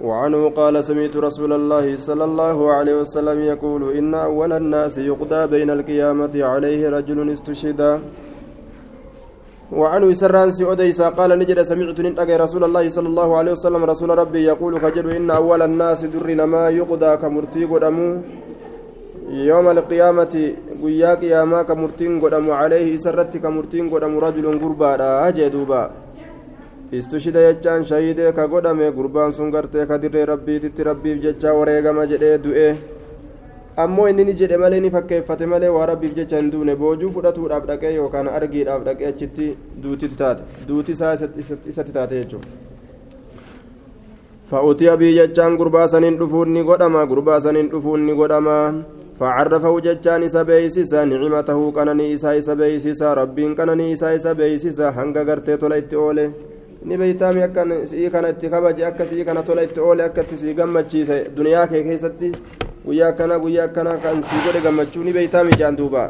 وعنه قال سمعت رسول الله صلى الله عليه وسلم يقول إن أول الناس يقضى بين القيامة عليه رجل استشهد. وعنه سرانسي أديسا قال نجد سمعت ننتقى رسول الله صلى الله عليه وسلم رسول ربي يقول كجد إن أول الناس درنا ما يقضى كمرتي قدمو يوم القيامة قيا قياما كمرتين قدمو عليه سرت كمرتين قدمو رجل قربا أجدوبا istushida jechaan shahidee ka godhame gurbaan sun gartee ka dirree rabbiititti rabbiif jecha wareegama jedhee du'e ammoo inni ni jedhe malee ni fakkeeffate malee waa rabbiif jecha hin duune boojuu fudhatuudhaaf dhaqee yookaan argiidhaaf dhaqee achitti duutiti taate duuti isaa isatti taate jechuudha. fa'uutiya bii jechaan gurbaa saniin dhufuun ni godhama gurbaa saniin dhufuun ni godhama فعرفه ججان إسا بيسيسا نعمته قنني إسا إسا بيسيسا ربين قنني إسا إسا بيسيسا هنگا غرتي توليت أولي ni beeytaami akka si'ii kana itti kabaje akka si'ii kana tola itti oole akka itti sii gammachiise duniyaa kee keessatti guyyaa akkana guyyaa akkana kan sii godhe gammachuu ni beeytaami jaan duuba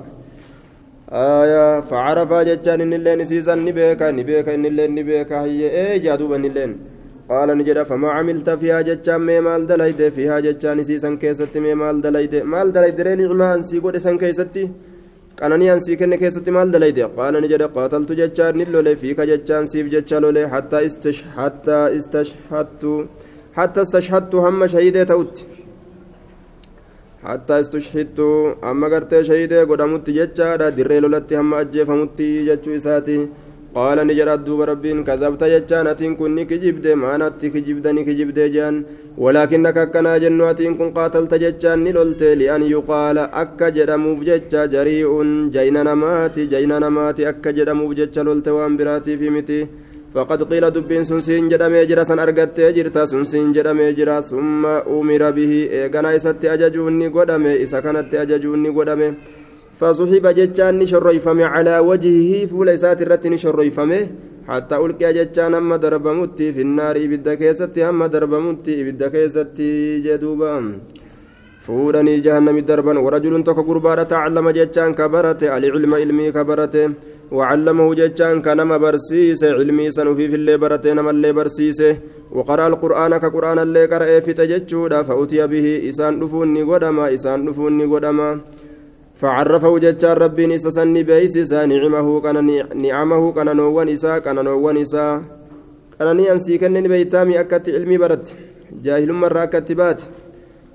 facarafaa jechaan innilleen isiisan ni beeka ni beeka innilleen ni beeka hayyee jaa duuba innilleen qaala ni jedha famaa camilta fiihaa jechaan mee maal dalayde fiihaa jechaan isiisan keessatti mee maal dalayde maal dalayde ree nicmaa an sii godhe san keessatti qananii ansii kenne keessatti maal dalayde qaala ni jedhe qaataltu jechaan ni lole fiika jechaan siif jecha lole hattaa istashhattu hatta istashhattu hamma shahidee ta'utti hattaa istushhittu amma gartee shahidee godhamutti jechaadha dirree lolatti hamma ajjeefamutti jechuu isaati jedha duuba rabbiin kazabta jechaan atiin kun ni kijibde maanatti kijibda ni kijibdee jean ولكنك أكنا جنواتين كن قاتلت جتشان نلولت لأن يقال أكا جدموف جتشا جريء. جين نماتي جين نماتي أكا جدموف جتشا لولت وان براتي في متي. فقد قيل دبين سنسين جدم يجرا سن أرغت جرتا سنسين جدم يجرا ثم أمر به إيغانا إسات أججوني قدمي إسا كانت أججوني قدمي. فصحب جتشان نشريفم على وجهه فول إسات الرت نشريفمه حتى ألقي جتشان أما دربمتي في النار إبدا كيستي أما دربمتي إبدا كيستي جدوبا. فورني جهنم دربا ورجل تك قربارة تعلم جتشان كبرته العلم علمي كبرته وعلمه جتشان كنما برسيس علمي سنفي في اللي برته نما اللي برسيسه وقرأ القرآن كقرآن اللي قرأ في تججودا فأتي به إسان دفوني قدما إسان دفوني قدما. فعرفه ججار ربي نسسن بيسسا نعمه كان نعمه كان نوان إسا كان نوان إسا. كان نيانسي كان بيتامي أكت علمي برت. جاهل مرة كتبات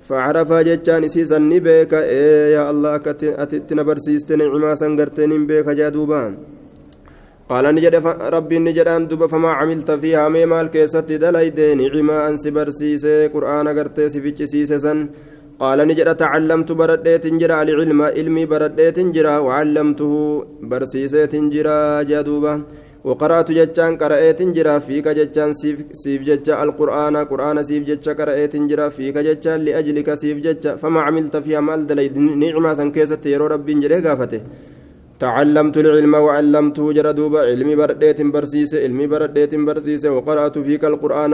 فعرف ججان سيسا نبيك إيه يا الله أكت أتتنا برسيست نعما سنغرتين بيك جادوبان قال نجد ربي نجد أن دب فما عملت فيها ميمال كيست دليد نعما أنسي برسيسي قرآن غرتي سفيتش سيسسن قال نجد تعلمت برديت جرا العلم علمي برديت جرا وعلمته برسيسيت جرا جدوبا وقرأت جتان قرأت جرا فيك جتان سيف, سيف جتا القرآن قرآن سيف جتا قرأت جرا فيك جتان لأجلك سيف جتا فما عملت فيها مال دليد نعمة سنكيسة يرو ربي جري قافته. تعلمت العلم وعلمته جرا دوبا علمي برديت برسيسة علمي برديت برسيسة. وقرأت فيك القرآن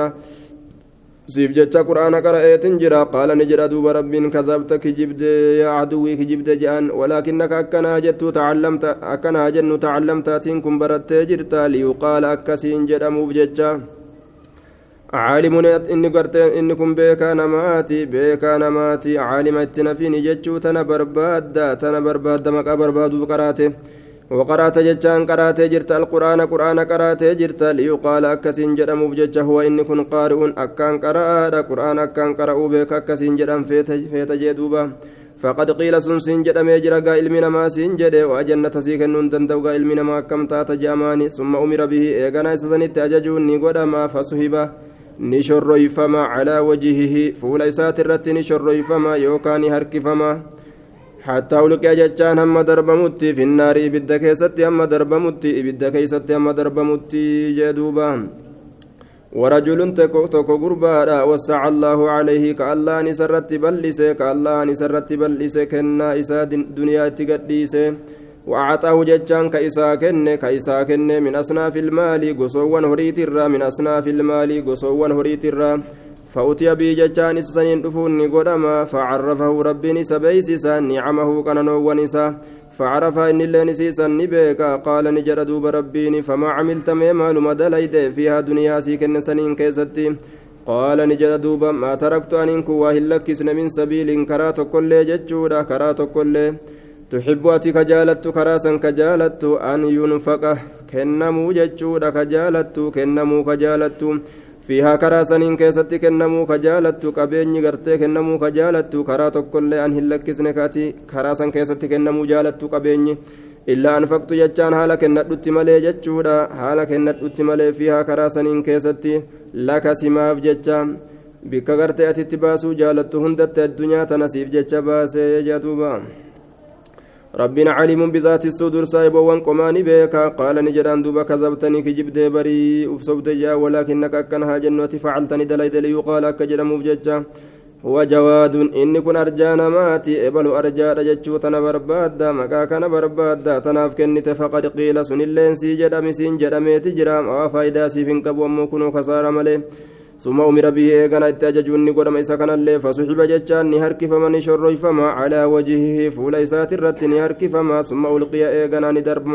siif jecha qur'aana qara'eetin jira qaala ni jedha duuba rabbiin kazabta kijibde yaa aduwii kijibde je'an walaakinnaka akkanaa jettu tacallamta akkanaa jennu tacallamtaatiin kun barattee jirta liyuqaala akkasiin jedhamuuf jecha caalimun inni gartee inni kun beekaa namaati beekaa namaati caalima itti nafiini jechuu tana barbaadda tana barbaadda maqaa barbaaduuf qaraate وقرأت جتان قرأت جرت القرآن قرآن قرأت جرت ليقال أكسين جدم بجج هو إن كن قارئ أكان قرأ قرآن أكان قرأوا بك أكسين جدم فيت جدوبا. فقد قيل سنسين جدم يجرى قائل من ما سين جد وأجنة سيك نون دندو قائل من ما كم تات جاماني. ثم أمر به إيغانا سسنت أججوني قدما فصحبه نشريفما على وجهه فول إسات الرت نشريفما يوكاني هركفما. حتى أولئك جتان هم دربمتي في النار إبدا كيستي هم دربمتي إبدا كيستي هم دربمتي جدوبا ورجل تكو غربا وسع الله عليه كالله نسرت بلسه كالله نسرت بلسه كنا إسا دنيا تقديسه. وأعطاه جتان كإسا كن كإسا كن من أصناف المال قصوا هريت الرا من أصناف المال قصوا هريت الرا فأتي بي جتان سنين دفون قدما فعرفه ربي سبيسسا نعمه كننو ونسا فعرف إن الله نسيسا نبيك. قال نجر دوب ربيني فما عملت مما لما دليد فيها دنيا سيكن سنين كيستي. قال نجد دوبا ما تركت أن إنكو واهل لكسن من سبيل كرات كل جتشودا كرات كل تحب أتي كجالت كراسا كجالت أن ينفق. كنمو جتشودا كجالت. كنمو كجالت. فيها كراسنين كيست كنمو كجالت قبيني غرتي كنمو كجالت كرات كل أن هلكسن كاتي كراسا كيست كنمو جالت قبيني illaa anfaqtu jechaan haala kennadhutti malee jechuudha haala kennadhutti malee fiihaa karaa saniin keessatti laka simaaf jecha bikka gartee atitti baasuu jaalattu hundatti addunyaa tanasiif jecha baasee jedhuuba ربنا عليم بذات الصدور صاحب وانقماني بك قال نجدان دوبا كذبتني كجبد بري. افسبت جاء ولكنك أكنها جنة فعلتني دليل ليقال أكجر مفججا وجواد إني كن أرجانا ماتي. إبل أرجاء جتشو تنا بربادا مكا كان بربادا تناف كنت فقد قيل سن اللين سي جدامي سين جدامي تجرام. أو فايدا سيفين كبو أمو كنو خسارة ملي. ثم أمر به إيغانا اتججوني قدم إسا كان اللي فصحب جتشان نهرك فمن شرج فما على وجهه فول الرت نهرك فما ثم ألقي إيغانا ندرب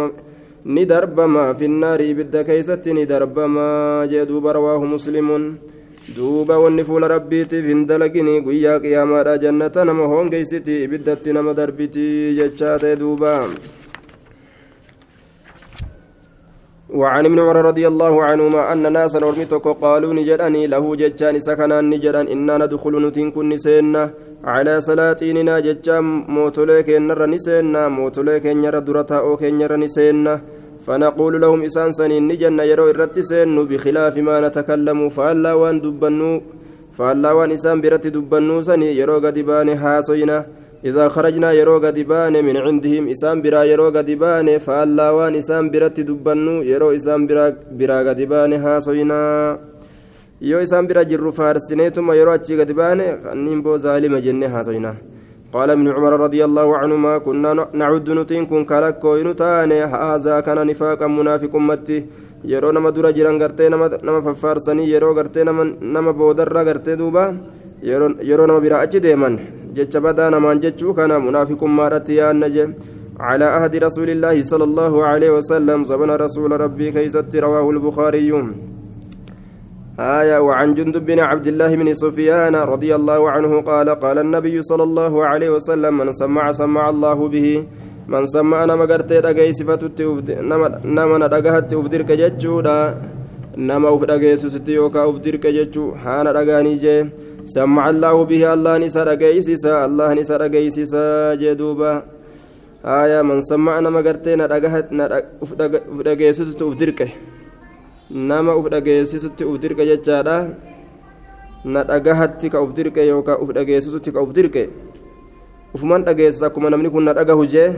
ندرب ما في النار بد كيست ندرب ما جدوب رواه مسلم duuba wanni fuula rabbiitiif hin dalagini guyyaa qiyaamaadha jannata nama hoongeysiti ibiddatti nama darbiti jechaa وعن ابن عمر رضي الله عنهما أن ناسا أرمتك قالوا نجدني له ججان سكنا نجدا إنا ندخل نتين كن سينا على سلاطيننا ججان موتوليك نر نسينا موتوليك نر درتا أو كنر نسينا. فنقول لهم إسان سنين نجن يرو إرت سين بخلاف ما نتكلم. فألا وان دبنو فألا وان إسان برت دبنو سني يرو قدبان هاسوينا إذا خرجنا يرو قدبان من عندهم إسان برا يرو قدبان فألا وان إسان برت دبنو يرو إسان برا, برا قدبان هاسوينا yoo isaan bira jirru faarsineetuma yeroo achii gadi baane kanniin boo zaalima jenne haasoyna قال ابن عمر رضي الله عنهما كنا نعد نتين كن كالكو نتان هذا كان نفاقا منافق أمتي yeroo nama dura jiran gartee nama faffaarsanii yeroo gartee nama boodarra gartee duuba yeroo nama biraa achi deeman jecha badaa namaan jechuu kana munaafiqummaadhatti yaanna je على عهد رسول الله صلى الله عليه وسلم زمن رسول ربي كيست رواه البخاري. آية وعن جندب بن عبد الله بن سفيان رضي الله عنه قال قال النبي صلى الله عليه وسلم من سمع سمع الله به. من سمع نما غرتي دغاي صفاتي نما ندغهت افدرك جچودا نما افدغيسستي يوكا افدرك جچو حانا دغاني جي. سمع الله به الله نسا دغيسسا الله نسا دغيسسا جدوبا آية من سمع نما dirqe jechaadha na dhagahatti ka uf dirqe yookaan uf dhageessisutti ka uf dirqe ufuman dhageessisa akkuma namni kun na dhagahu jee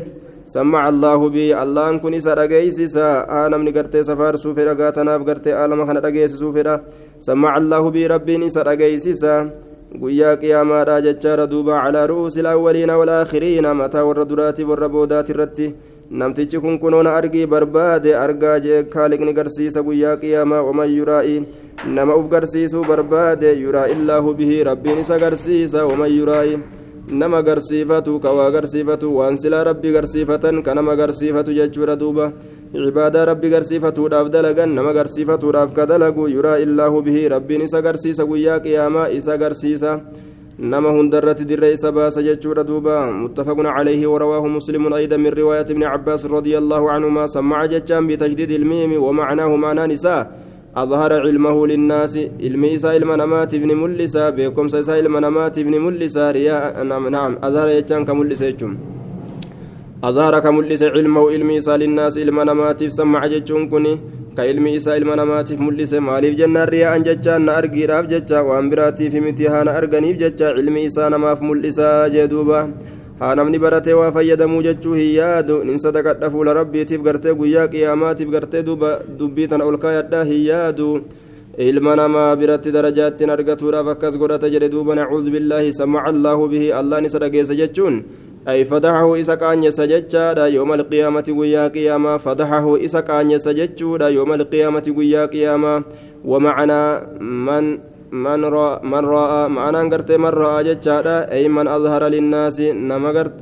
sammaca allaahu bi allahan kun isa dhageeysisa haa namni gartee safaarsuu fedha gaatanaaf gartee aalama kana dhageessisuu fedha sammaca allaahu bi rabbiin isa dhageeysisa guyyaa qiyaamaadha jechaadha duuba calaa ru'uusi alawwaliina walaakhiriina mataa warra duraatiif warra boodaati irratti namtichi kun kunoona argii barbaade argaa jee kaaliqni garsiisa guyyaa qiyaamaa waman yuraa'i nama uf garsiisuu barbaade yuraa'i illaahu bihi rabbiin isa garsiisa waman yuraa'i nama garsiifatu ka waa garsiifatu waan silaa rabbi garsiifatan ka nama garsiifatu jechuudha duuba cibaadaa rabbi garsiifatuudhaaf dalagan nama garsiifatuudhaaf ka dalagu yuraa'i illaahu bihi rabbiin isa garsiisa guyyaa qiyaamaa isa garsiisa نما هندرت دري سباس جتشور دوبا متفق عليه ورواه مسلم أيضا من رواية ابن عباس رضي الله عنهما سمع جتشان بتجديد الميم ومعناه معنى نساء أظهر علمه للناس علم إساء المنامات ابن ملسا بكم سيساء المنامات ابن ملسا رياء نعم, نعم أظهر جتشان كملسا يجم أظهر كملسا علمه علم إساء للناس المنامات سمع جتشون كني ka ilmi isaa ilma namaatiif mul'ise maaliif jennaan riyaa'an jechaan na argiidhaaf jecha waan biraatiif miti haa na arganiif jecha ilmi isaa haa namni baratee waa fayyadamuu jechuu hin yaadu nin sadaqadha fuula rabbiitiif gartee guyyaa qiyaamaatiif gartee duuba dubbii tana ol kaayadha hin yaadu ilma namaa biratti darajaattiin argatuudhaaf akkas godhata jedhe duuba nacuudhu billaahi samaca allaahu bihi allaan isa dhageessa jechuun أي فدحه إسا كان يسججا يوم القيامة ويا قيامة فدحه إسا كان يسججا يوم القيامة ويا قيامة ومعنى من من رأى من رأى معنى قرت من رأى ججا أي من أظهر للناس نما قرت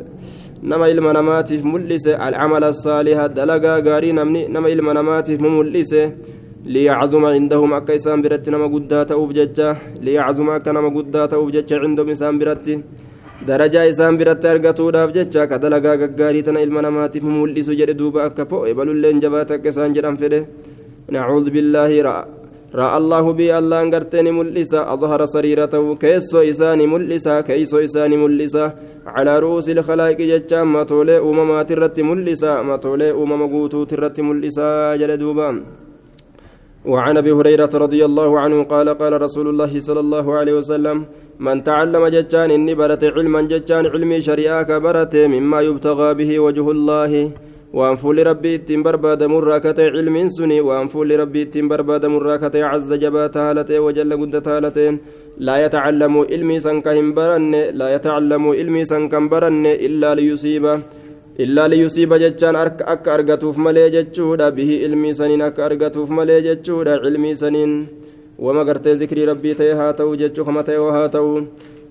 نما إلما نماتف ملس العمل الصالح دلقا قاري نما إلما نماتف مملسه ليعظم عندهم أكا إسان برت نما قدا تأوف ججا ليعظم أكا نما قدا تأوف ججا عندهم إسان برت درجة إسان برت أرقتوا داف ججا كدلقا ققاري تنا إلما نماتف موليس جد دوبا أكا فو إبلو اللين فده نعوذ بالله رأى رأى الله بي الله انقرتني ملسا أظهر سريرته كيسو إساني ملسا كيسو إساني ملسا على رؤوس الخلائق ججا ما تولي أمما ترت ملسا ما تولي أمما قوتو ترت ملسا جلدوبا وعن ابي هريره رضي الله عنه قال قال رسول الله صلى الله عليه وسلم من تعلم ججان اني برت علما ججان علمي شريعه كبرت مما يبتغى به وجه الله waan fuulli rabbii ittiin barbaadamurraa ka ta'e cilmiin suni waan fuulli rabbii ittiin barbaadamurraa ka ta'e cazza jabaata haala ta'e wajalla guddata haala ta'een laa yatacallamu ilmii san ka hin baranne laa yatacallamu ilmii san kan baranne illaa liyusiiba illaa liyusiiba jechaan akka argatuuf malee jechuudha bihi ilmii saniin akka argatuuf malee jechuudha cilmii saniin wama gartee zikrii rabbii ta'e haa ta'u jechuu kama ta'e haa ta'u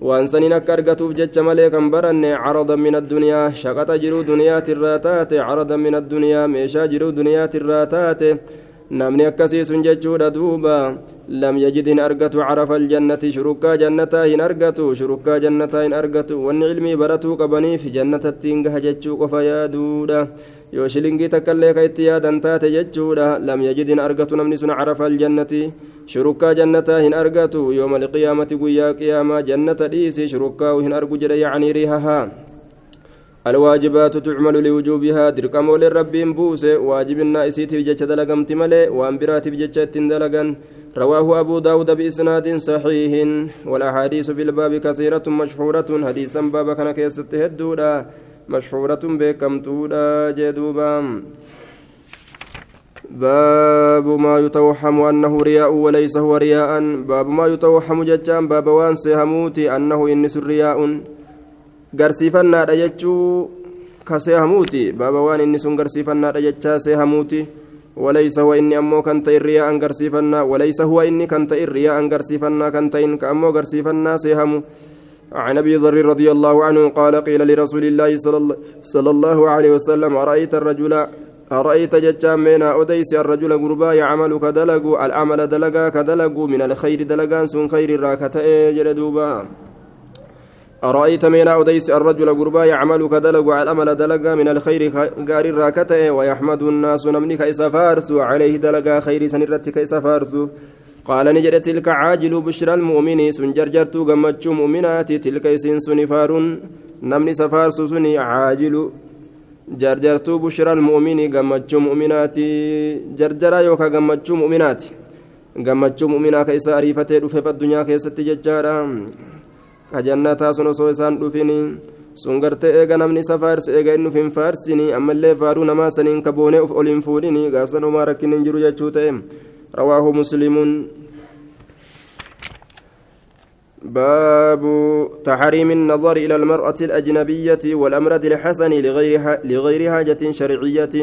waan saniin akka argatuuf jecha malee kan baranne carada min addunyaa shaqaxa jiruu duniyaatirraa taate carada min addunyaa meeshaa jiruu duniyaatirraa taate namni akkasii sun jechuudha duuba lam yajid hin argatu carafa aljannati shurukkaa jannataa hin argatu shurukkaa jannataa hin argatu wanni cilmii baratuu qabaniif jannatattiin gaha jechuu qofa yaaduudha yoo shilingii takkaillee ka itti yaadan taate jechuudha lam yajid hin argatu namni sun carafa aljannati shurukkaa jannataa hin argatu yooma alqiyaamati guyyaa qiyaamaa jannata dhiisi shurukkaa hin argu jedhe yacnii riihahaa الواجبات تعمل لوجوبها درقمو للربين بوس واجبنا اسيت في جتش دلقمت ملي وانبرات في جتش دلقا رواه أبو داود بإسناد صحيح والأحاديث في الباب كثيرة مشهورة حديثا بابا كان كيست هدودا مشهورة بكمتودا جدوبا باب ما يتوهم أنه رياء وليس هو رياء باب ما يتوهم ججان باب وان سيهموتي أنه إنس رياء garsiifannaadha jechuu ka seehamuuti baaba waan inni sun garsiifannaadha jechaa seehamuuti walaysa huwa inni ammoo kan ta'in riyaa'an garsiifannaa walaysa huwa inni kan ta'in riyaa'an garsiifannaa عن أبي ذر رضي الله عنه قال قيل لرسول الله صلى الله عليه وسلم أرأيت الرجل أرأيت ججام من أوديس الرجل غربا يعمل كدلغ العمل دلغا كدلغ من الخير دلغان سن خير راكته جلدوبا أرأيت من أوديس الرجل قربا يعمل كدلق على الأمل دلقا من الخير قار الراكته ويحمد الناس نمني كيس فارس عليه دلقا خير سنرت كيس فارس. قال نجد تلك عاجل بشرى المؤمن سنجرجرت قمتش مؤمنات تلك سن سنفار نمني سفارس سني عاجل جرجرت بشرى المؤمن قمتش مؤمنات جرجرا يوكا قمتش مؤمنات قمتش مؤمنا كيس أريفته رفف الدنيا كيس تججارا ka jannataa sun osoo isaan dhufini sun gartee eega namni isa faarse eega inni ufin faarsini ammallee faaruu namaa saniin ka boonee uf oliin fuudhini gaafsan homaa rakkin hin jiru rawaahu muslimuun باب تحريم النظر إلى المرأة الأجنبية والأمرد الحسن لغير لغير حاجة شرعية.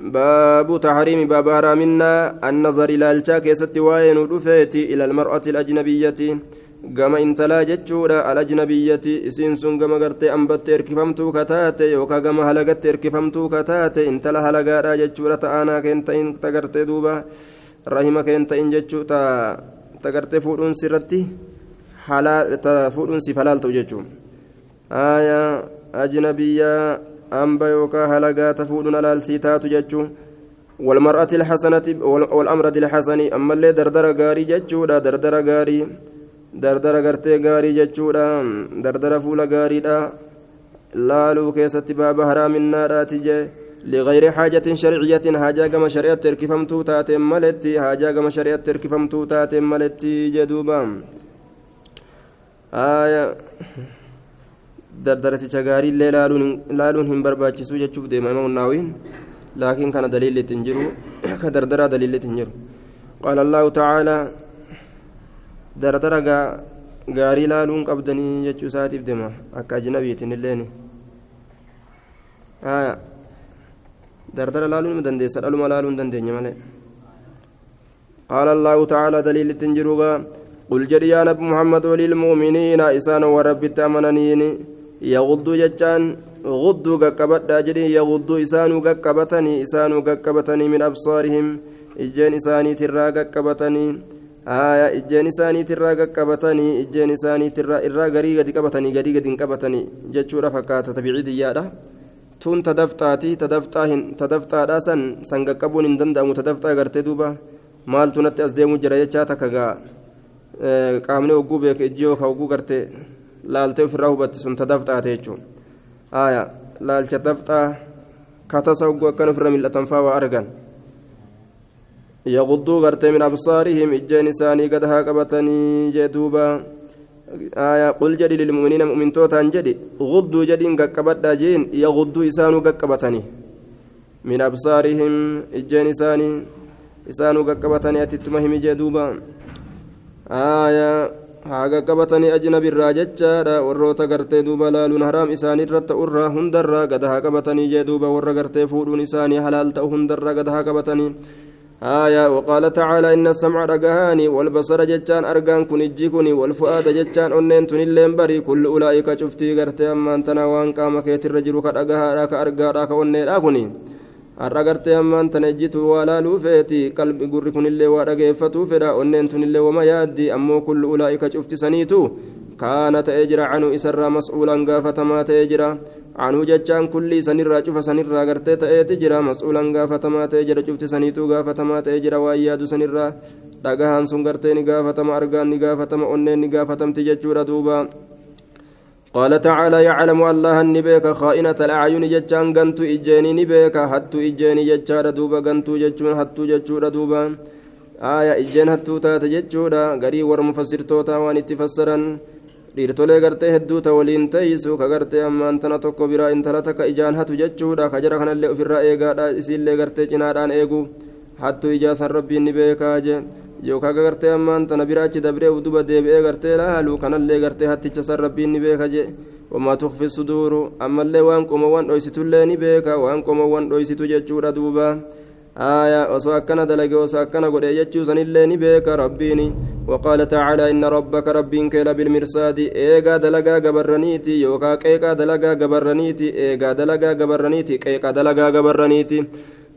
باب تحريم باب حرامنا النظر إلى الشاك يستوين إلى المرأة الأجنبية. Gama intalaa jechuudha alajnabiyyati isiin sun gama gartee ambatte erkifamtuu kataate yookaan gama halagatte erkifamtuu kataate intala halagaadha jechuudha ta'aanaa keen ta'in tagartee duuba rahima keen ta'in jechuu tagartee fuudhuun sirratti fuudhuun siif halaal ta'u jechuun aayaa ajnabiyyaa amba yookaan halagaa ta fuudhuun halaalsii taatu jechuun. والمرأة الحسنة والأمرد الحسن أما اللي دردر غاري جتشودا دردر dardara gartee gaarii jechuudha. Dardara fuula gaariidha. Laaluu keessatti baaba haraaminaadhaati jee. لغير حاجة شرعية حاجة كما شريعة تركفمتو تاتي ملتي حاجة كما شريعة تركفمتو تاتي ملتي جدوبا آية دردرة شغاري اللي لالون لالون هم برباچسو جچوف دي امام الناوين لكن كان دليل تنجرو كدردرة دليل تنجرو قال الله تعالى dardara gaarii laaluun qabdanii jechuu isaatiif deema akka ajnabiitiin illeen dardara laaluun ima dandeessa dhaluma laaluun dandeenya malee قال الله تعالى دليل التنجروغا قل جري يا نبي محمد وللمؤمنين إسان ورب التامنين يغضوا جتان غضوا قكبت جري يغضوا إسان قكبتني إسان قكبتني من أبصارهم ijjeen isaaniitirraa qaqqabatanii aya ijjeen isaaniitirraa qaqqabatanii ijjeen isaaniitirraa irraa garii gadi qabatanii gadii gadi hin qabatanii jechuudha fakkaata. Tabicidiyyaadha tun tadafxaati. Tadafxaadha san san qaqqabuun hin danda'amu. Tadafxaa gartee duuba maaltu natti as deemuu jira jechaa takka gaa. Qaamni hogguu beeke ijji yookaan hogguu gartee laaltee ofirraa hubatti sun tadafxaate jechuun. Aya laalcha dafxaa katasa hogguu akkan ofirra mil'atan faa waa argan يغضوا غرتي من أبصارهم إجين ساني قد هاقبتني جدوبا آية قل جدي للمؤمنين مؤمن توتان جدي غضوا جدين قبدا جين يغضوا إسانو قبتني من أبصارهم إجين ساني إسانو قبتني أتتمهم جدوبا آية haga qabatanii ajnabirraa jechaadha warroota gartee duuba laaluun haraam isaaniirratti urraa hundarraa gada haa qabatanii jee duuba warra gartee fuudhuun isaanii halaal ta'u hundarraa gada haa qabatanii آية وقال تعالى إن السمع رجهاني والبصر جتان أرجان كن الجيكني والفؤاد جتان أنين تنلين بري كل أولئك شفتي قرتي أما أنتنا وان قام كيت الرجل كأرجها راك أرجا راك ونين أكني har'a gartee ammaan tana ejjitu waa laaluu feeti qalbi gurri kunillee waa dhageeffatuu fedha onneen tunillee wama yaaddi ammoo kullu ulaa'ika cuftisaniitu kaana ta'ee jira canuu isarraa mas'uulan gaafatamaa ta'ee kulli sanirraa cufa sanirraa gartee ta'eeti jira mas'uulan gaafatamaa ta'ee jira cuftisaniitu gaafatamaa ta'ee jira waan yaadu sanirraa dhagahaan sun gartee ni gaafatama argaan ni gaafatama onneen ni gaafatamti jechuudha duuba قال تعالى يعلم الله النبيك خائنة الأعين جتان غنتو إجاني نبيك حتو إجاني جتشار دوبا غنتو جتشون حتو جتشور دوبا آية إجان حتو تات جتشورا غري ورمفسر توتا وان اتفسرا dhiirtolee gartee hedduuta waliin teeysu ka gartee ammaan tana tokko biraa intala takka ijaan hatu jechuudha ka jara kanallee ofirraa eegaadha isiillee gartee cinaadhaan eegu hattu ijaasan rabbiin ni beekaa jee yookaan gartee ammaan tana biraachi dabree uduba deebi'ee gartee laalu kanallee gartee hatticha san rabbiin ni beeka je wamaa tukfi suduuru ammallee waan qomowwan dhoysitullee ni beeka waan qomowwan dhoysitu jechuudha duuba آية وسو أكنا دلقي وسو أكنا قد سنillee ni beeka rabbiini وقال تعالى إن ربك ربين كيلا بالمرصاد. إيغا دلقا قبرنيتي يوكا قيقا دلقا قبرنيتي. إيغا دلقا قبرنيتي قيقا دلقا قبرنيتي.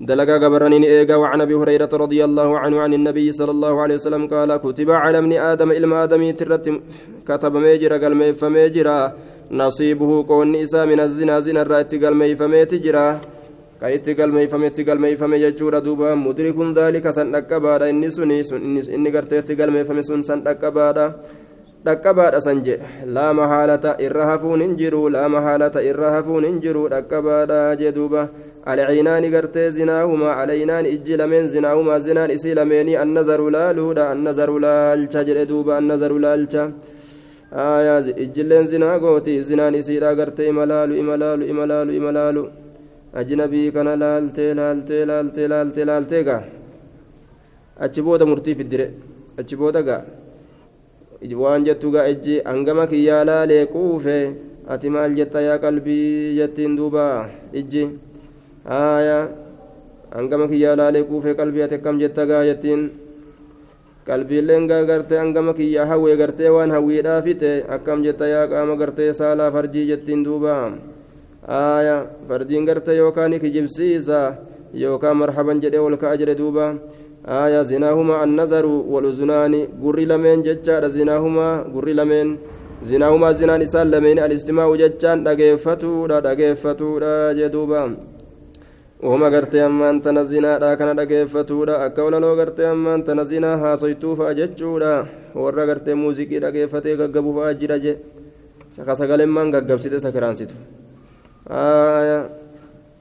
دلقا قبرنين إيقا وعن أبي هريرة رضي الله عنه عن النبي صلى الله عليه وسلم قال كتب على ابن آدم إلما آدم ترت كتب ميجرا قال ميف ميجرا. نصيبه قون إسا من الزنا زنا الرأت قال ميف ميتجرا. ka itti galmeeyfame itti galmeeyfame jechuudha duuba. Mudrikun dhaalika san dhaqqabaadha. Inni suni inni gartee itti galmeeyfame sun san dhaqqabaadha. Dhaqqabaadha san jedhe laa mahaalata irra hafuun hin jiru laa mahaalata irra hafuun hin jiru dhaqqabaadha jee duuba. Alciinaani gartee zinaahumaa alaynaani ijji lameen zinaahumaa zinaan isii lameenii annazaru laaluudha annazaru laalcha jedhe duuba annazaru laalcha. Ijjilleen zinaa gooti zinaan isiidha gartee imalaalu imalaalu imalaalu imalaalu ajnabii kana laaltee laaltee laaltee laaltee laaltee gaa achi booda murtii fiddire achi booda gaa waan jettu gaa ijji hangama kiyyaa laalee quufe ati maal jetta yaa qalbii jettiin duuba ijji haaya hangama kiyyaa laalee quufe qalbii ati akkam jetta gaa jettiin qalbiilleen gaa gartee hangama kiyyaa hawwee gartee waan hawwiidhaa fite akkam jetta yaa qaama gartee saalaa farjii jettiin duuba haaya farjiin gartee yookaan kijibsiisa yookaan marhaban jedhee ol ka'a jedhe duuba آية زناهما النظر والأذنان قري لمن ججار زناهما قري لمن. زناهما زنان إسان لمن الاستماع ججان دقيفتو دا دقيفتو دا جدوبا وهما قرتي أما أنت نزنا دا كان دقيفتو دا. أكولا لو قرتي أما أنت نزنا هاسيتو فأججو دا. ورا قرتي موزيكي دقيفتي ققبو فأجر جي سكا من ققبسيتي سكرانسيتو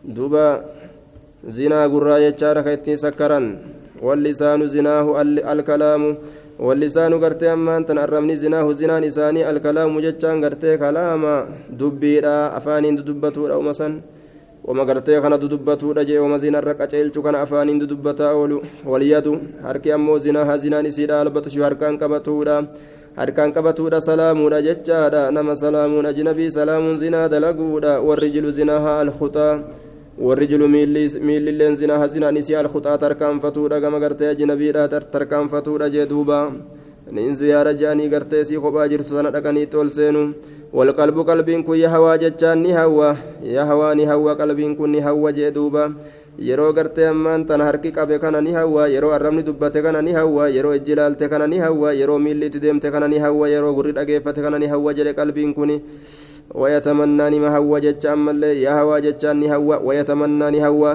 duba zinaa gurraa jechaadha ka ittiin sakkaran. Wallisaanu zinaahu alkalaamu. Wallisaanu gartee ammaan tan arrabni zinaahu zinaan isaanii alkalaamu jechaan gartee kalaama dubbiidha. Afaaniin dudubbatuudha umasan wama gartee kana dudubbatuudha jee wama zinarra qaceelchu kana afaaniin dudubbataa oolu. Walyadu harki ammoo zinaaha zinaan isiidha. Albatu shi harkaan qabatuudha. Harkaan qabatuudha salaamuudha jechaadha. Nama salaamuun ajnabii salaamuun zinaa dalaguudha. Warrijulu zinaaha alkutaa والرجل ميل اللين زنا هزنا نسي الخطا تركان فتودا كما غرتي اجنبيدا تركان فتودا جدوبا نين زيارة جاني غرتي سي خبا جرت سنة دقني تول سينو والقلب قلبين كو يهوى جتان نهوى يهوى نهوى قلبين كو نهوى جدوبا yeroo gartee ammaan tana harki qabe kana ni hawwa yeroo arrabni dubbate kana ni hawwa yeroo ijji ilaalte kana ni hawwa yeroo miilli itti deemte kana ni hawwa yeroo gurri dhageeffate kana ni hawwa jedhe qalbiin kun ويتمنى نما هو جتش أما اللي يا هوا جتشان نهوى ويتمنى نهوى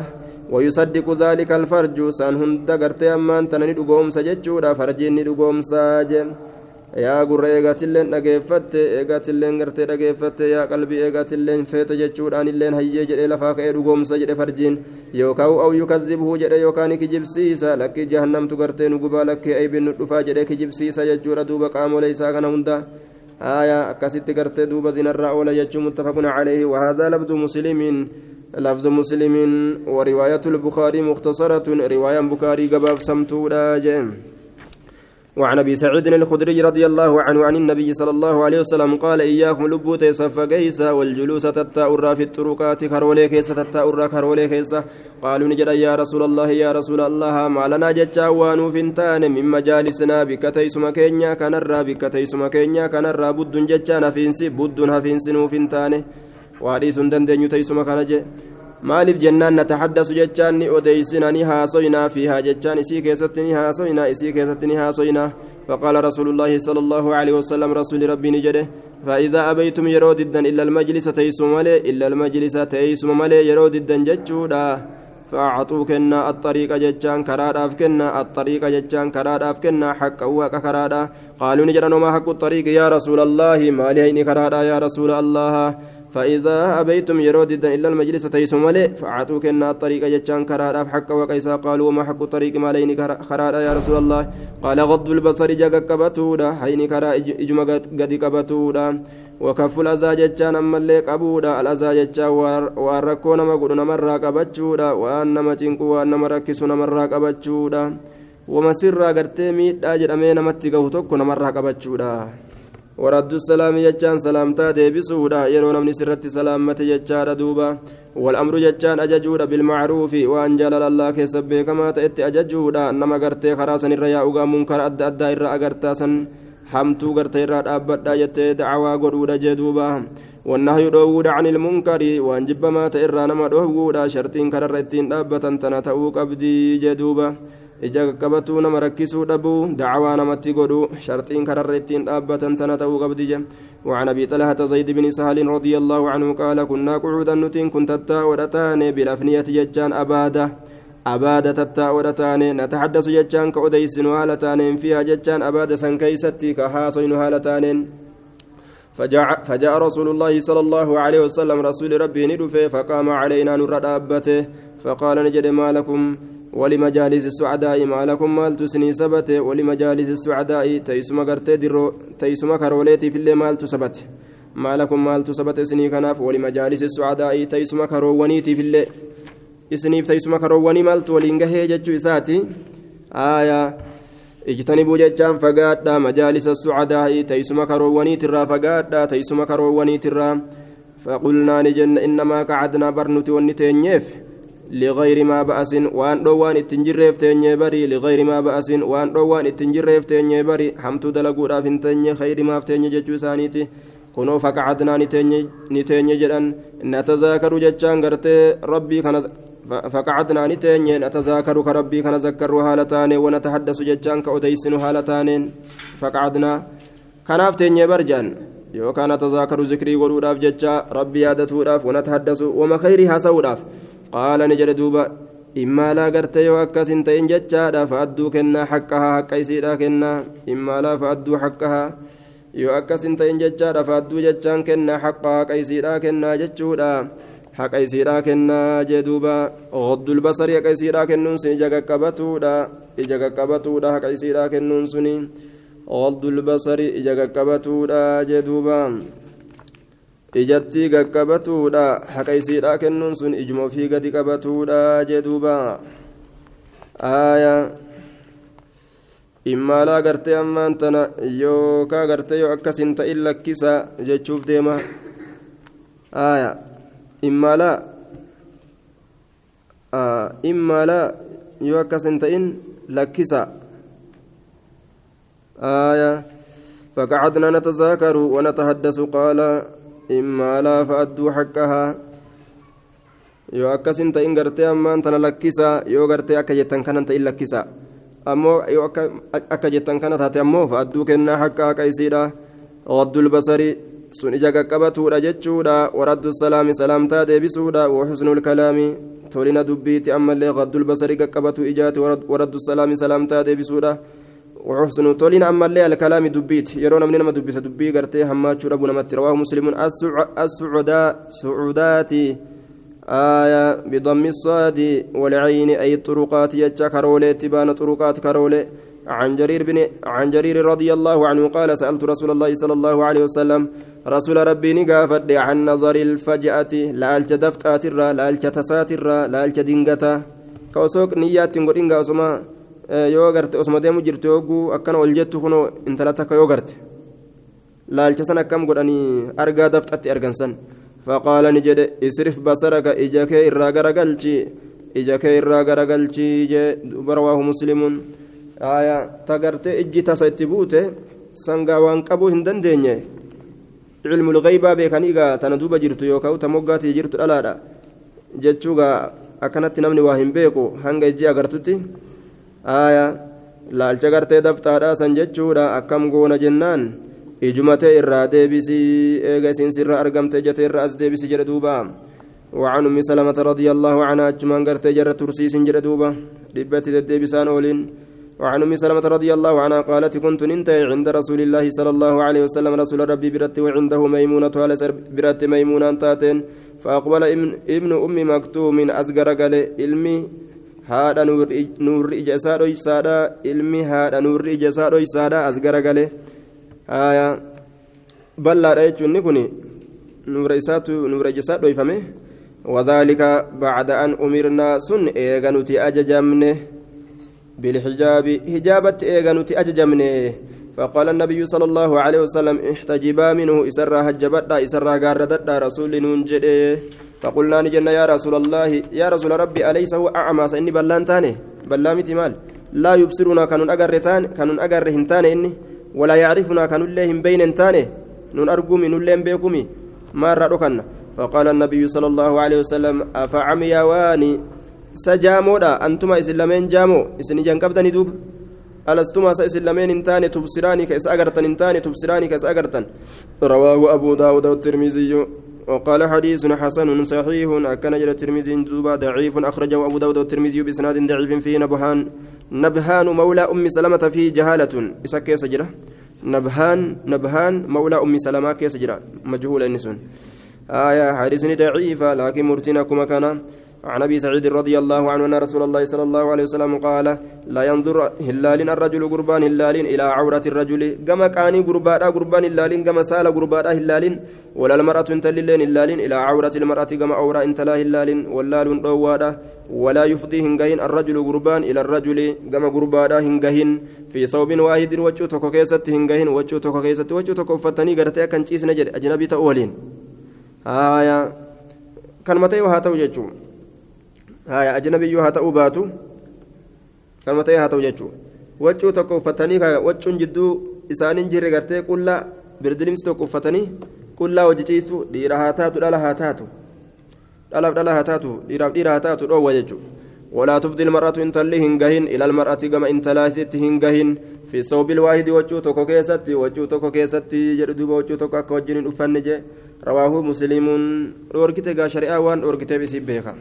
ويصدق ذلك الفرج سان هند غرتي أمان تنني دغوم سجچودا فرجين دغوم ساجم yaa gurra eegaatilleen dhageeffatte eegaatilleen gartee dhageeffatte yaa qalbii eegaatilleen feete jechuudhaan illeen hayyee jedhee lafaa ka'ee dhugoomsa jedhe farjiin yookaan aw yukazibhuu jedhe yookaan kijibsiisa lakkii jahannamtu gartee nu gubaa lakkee aybin nu dhufaa jedhee kijibsiisa jechuudha duuba qaamolee isaa kana hunda آية أكست قرت دوب زنرا أولى يجو متفق عليه وهذا لفظ مسلم لفظ مسلم ورواية البخاري مختصرة رواية بخاري قباب سمتودا جيم وعن أبي سعيد الخدري رضي الله عنه عن النبي صلى الله عليه وسلم قال إياكم لبوت سفقيسا والجلوس تتا في الطرقات كرولي كيسا تتا كرولي كيسا قالوا نجد يا رسول الله يا رسول الله ما لنا جتا وانو فنتان من مجالسنا بك تيسم كينيا كان الرا بك تيسم كينيا كان الرا بد جتا نفينسي بد هفينسي نوفنتان وحديث دندن تيسم كان جي maaliif jennaan nataxaddasu jechaan ni odeysina ni haasoynaa fiihaa jechaan isii keessatti ni haasoynaa isii keessatti ni haasoynaa فقال رسول الله صلى الله عليه وسلم رسول ربي نجده فإذا أبيتم يرود الدن إلا المجلس تيسم ملي إلا المجلس تيسم ملي يرود الدن جتشودا فأعطوا كنا الطريق جتشان كرادا كنا الطريق جتشان كرادا كنا حق وك كرادا قالوا نجرا ما حق الطريق يا رسول الله ما لهيني كرادا يا رسول الله فإذا أبيتم يرود إلا المجلس تيسم ملي فأعطوا كنا الطريق جتشان كرارا حق وكيسا قالوا وما حق الطريق ما لين كرارا يا رسول الله. قال غض البصر جاك كبتودا حين كرا إجما قد كبتودا. وكف الأذى جتشان أما اللي قبودا الأذى جتشان واركو نما قد نمرا قبتشودا وأن نما تنكو وأن نما ركسو نمرا قبتشودا وما سرا قرتي ميت أجر أمين متقه تكو نمرا قبتشودا ورد السلام جتان سلامتا ديبسودا يرو نمني سرت سلامة جتان دوبا والأمر جتان أججودا بالمعروف وأن جلال الله كسب كما تأتي أججودا نما قرتي خراسا الرياء منكر أدى أدى إرى dhaabbadhaa jettee dacwaa godhuudha jee duuba wannahyu dhoowwuudha can ilmunkari waan jibbamaa ta'e irraa nama dhoowwuudha shartiin kararra ittiin dhaabbatan tana ta'uu qabdii jee duuba ija qaqqabatuu nama rakkisuu dhabuu dacwaa namatti godhu sharxiin kararra ittiin dhaabbatan tana ta'uu qabdi je. وعن ابي طلحه زيد بن سهل رضي الله عنه قال كنا قعودا نتين كنت تاودتان بالافنيه ججان اباده أبادة تتاودتان نتحدث ججان كأديسن هالتان فيها ججان أبادة سنكيستي كهاصين هالتان فجاء, فجاء رسول الله صلى الله عليه وسلم رسول ربي ندفه فقام علينا نور أبته فقال نجد ما لكم ولمجالس السعداء ما لكم مال تسني سبت ولمجالس السعداء تيسما غرتي درو تيسما كروليتي في اللي مال تسبت ما لكم مال تسبت سني كناف ولمجالس السعداء تيسما كرونيتي في اللي teessuma karoowwanii maaltu waliin gahee jechuu isaati aayaa ijtanibuu jechaan fagaadha majaalisa sucadaa'i teessuma karoowwaniitirraa fagaadha teessuma karoowwaniitirraa faqulnaa ni jenna innamaa qacadnaa barnuti wanni teenyeef لغير ما بأس وان دوان اتنجرف تنجي بري لغير ما بأس وان دوان اتنجرف تنجي بري. حمتو دلقو راف تنجي خير ما فتنجي جتشو سانيتي كنو فقعدنا نتنجي جدن. نتذاكر جتشان قرتي ربي كان فقعدنا نتنجي نتذاكر كربي كان ذكر هالتان ونتحدث جتشان كأديسن هالتان فقعدنا. كناف تنجي برجان. يوكان نتذاكر ذكري وروداف جتشا ربي يادتوداف ونتحدث وما خيري هاسوداف jedhe duuba immaalaa gartee yoo akkas hin ta'in jechaadha fa'adduu kennaa haqqahaa haqqa isiidha kennaa immaalaa fa'adduu haqqahaa yoo akkas hin ta'in jechaadha fa'adduu jechaan kennaa haqqa haqa isiidha kennaa jechuudha haqa isiidha kennaa jee duuba oddul basarii haqa isiidha kennuun sun ija qaqqabatuudha ija qaqqabatuudha haqa isiidha kennuun suni oddul basarii ija ijattii gaqqabatuudha haqa isiidha kennuun sun ijuma ofii gadi qabatuudha jee duuba aya immaalaa gartee ammaan tana yookaa gartee yoo akkas hin ta'in lakkisa jechuuf deema aya immaalaa immaalaa yoo akkas hin ta'in lakkisa aya فقعدنا نتذاكر ونتحدث قال لا فأدوا حقها yoo akkasin ta'in gartee ammaan tana lakkisa yoo gartee akka jettan kanan ta'in lakkisa ammoo yoo akka jettan kana taate ammoo fa'adduu kennaa haqqa haqa isiidha waddul basarii sun ija qaqqabatuudha jechuudha waraddu salaami salaamtaa deebisuudha waxusnul kalaami tolina dubbiiti ammallee gaddul basarii qaqqabatu ijaati waraddu salaami salaamtaa deebisuudha وحسن تولين أما اللي الكلام دبيت. يرون من نما دبيت. دبي قرتي هماتشو ربو نمت رواه مسلم. السعوداء سعوداتي آية بضم الصاد والعين أي الطرقات يجا كرولي تبان طرقات كرولي عن جرير بن عن جرير رضي الله عنه قال سألت رسول الله صلى الله عليه وسلم رسول ربي نقافد عن نظر الفجأة. لالج دفتات الرا لالج تسات الرا لالج دينغتا كوسوك نيات تنقل إنغا yoo garte osuma deemu jirtu yogguu akkana ol jettu kunoo intala takka yoo garte. Laalcha san akkam godhanii argaa dafxatti argansan faqaala ni jedhe isrif basaraka ija kee irraa garagalchi ija kee irraa garagalchi jee rawaahu muslimuun aya ta garte ijji tasa itti buute sangaa waan qabuu hin dandeenye. Cilmu lgeybaa beekanii gaa tana duuba jirtu yookaan ta moggaatii jirtu dhalaadha jechuugaa akkanatti namni waa hin beeku hanga ijji agartutti aya laalcha gartee daftaadha san jechuudha akkam goona jennaan? Ijumatee irraa deebisii eega isiin sirra argamte jatee irraa as deebisi jedhe duuba. وعن ام سلمة رضي الله عنها اجمان قرت جرى ترسيس جرى دوبا دبت الديبسان اولين وعن ام سلمة رضي الله عنها قالت كنت ننتهي عند رسول الله صلى الله عليه وسلم رسول ربي برت وعنده ميمونة على برت ميمونة تاتين فأقبل ابن أم مكتوم أزقر قال علمي haadha nuurri ija isaa dhoysaadha ilmi haadha nuurri ija isaa dhoysaadha as garagale haya bal'aadha jechuun ni kun nuura isaatu nuura ija isaa dhoyfame an umirnaa sun eega nuti ajajamne bilxijaabi hijaabatti eega nuti ajajamne فقال النبي صلى الله عليه وسلم احتجبا منه إسرا هجبتا إسرا غاردتا رسول ننجده فقلنا نجنا يا رسول الله يا رسول ربي أليس هو أعمى؟ سإني بلان تاني. بلامتي مال. لا يبصرنا كانون أجرتان كانون أجر هنتان إني. ولا يعرفنا كانون لهم بين تاني. نون أرجومي نون لهم بيكمي ما رأكنا فقال النبي صلى الله عليه وسلم أفعمي واني؟ سجامودا. أنتما إسلامين جامو. إسني جنكبتني دوب. ألستما سإسلامين انتاني تبصراني كإس أجرتن انتاني تبصراني كإس أجرتن رواه أبو داود والترمذي. وقال حديث حسن صحيح. أكن جل الترمذي دوبا ضعيف. أخرجه أبو داود والترمذي بإسناد ضعيف فيه نبهان نبهان مولى أم سلمة فيه جهالة. إسا كيس جرى نبهان نبهان مولى أم سلمة جرى مجهول النسون آية حديث ضعيف لكن مرتنا كما كان. عن أبي سعيد رضي الله عنه أن رسول الله صلى الله عليه وسلم قال لا ينظر هلال الرجل قربان هلال إلى عورة الرجل. كما كان قربان قربان هلال كما سأل قربان هلال ولا المرأة تللين هلال إلى عورة المرأة كما اورا انت لا هلال واللال دوادا ولا يفضي هنجهن الرجل قربان إلى الرجل كما قربان هنجهن في صوب واحد وجو توكو كيست هنجهن وجو توكو كيست وجو توكو فتني غرتي كان تشيس نجد أجنبي تأولين. آية. كان متى وهاتو جيتشو haya ajnabiyyuu haa ta'uu baatu kanuma ta'ee haa ta'u jechuudha waccuu tokko uffatanii waccuun jidduu isaaniin jirre gartee qullaa birdilimsi tokko uffatanii qullaa hojii ciisu dhiira haa taatu dhala haa taatu dhalaaf dhala haa taatu dhiiraaf dhiira haa taatu dhoowwa jechuudha ولا تفضي المرأة إن تلي هنجهن إلى المرأة كما إن تلاتت هنجهن في الثوب الواحد وجو توكو كيستي وجو توكو كيستي جردوب وجو توكو أكو جنين أفنجي رواه مسلم أوركتي شريعة وان أوركتي بسيبها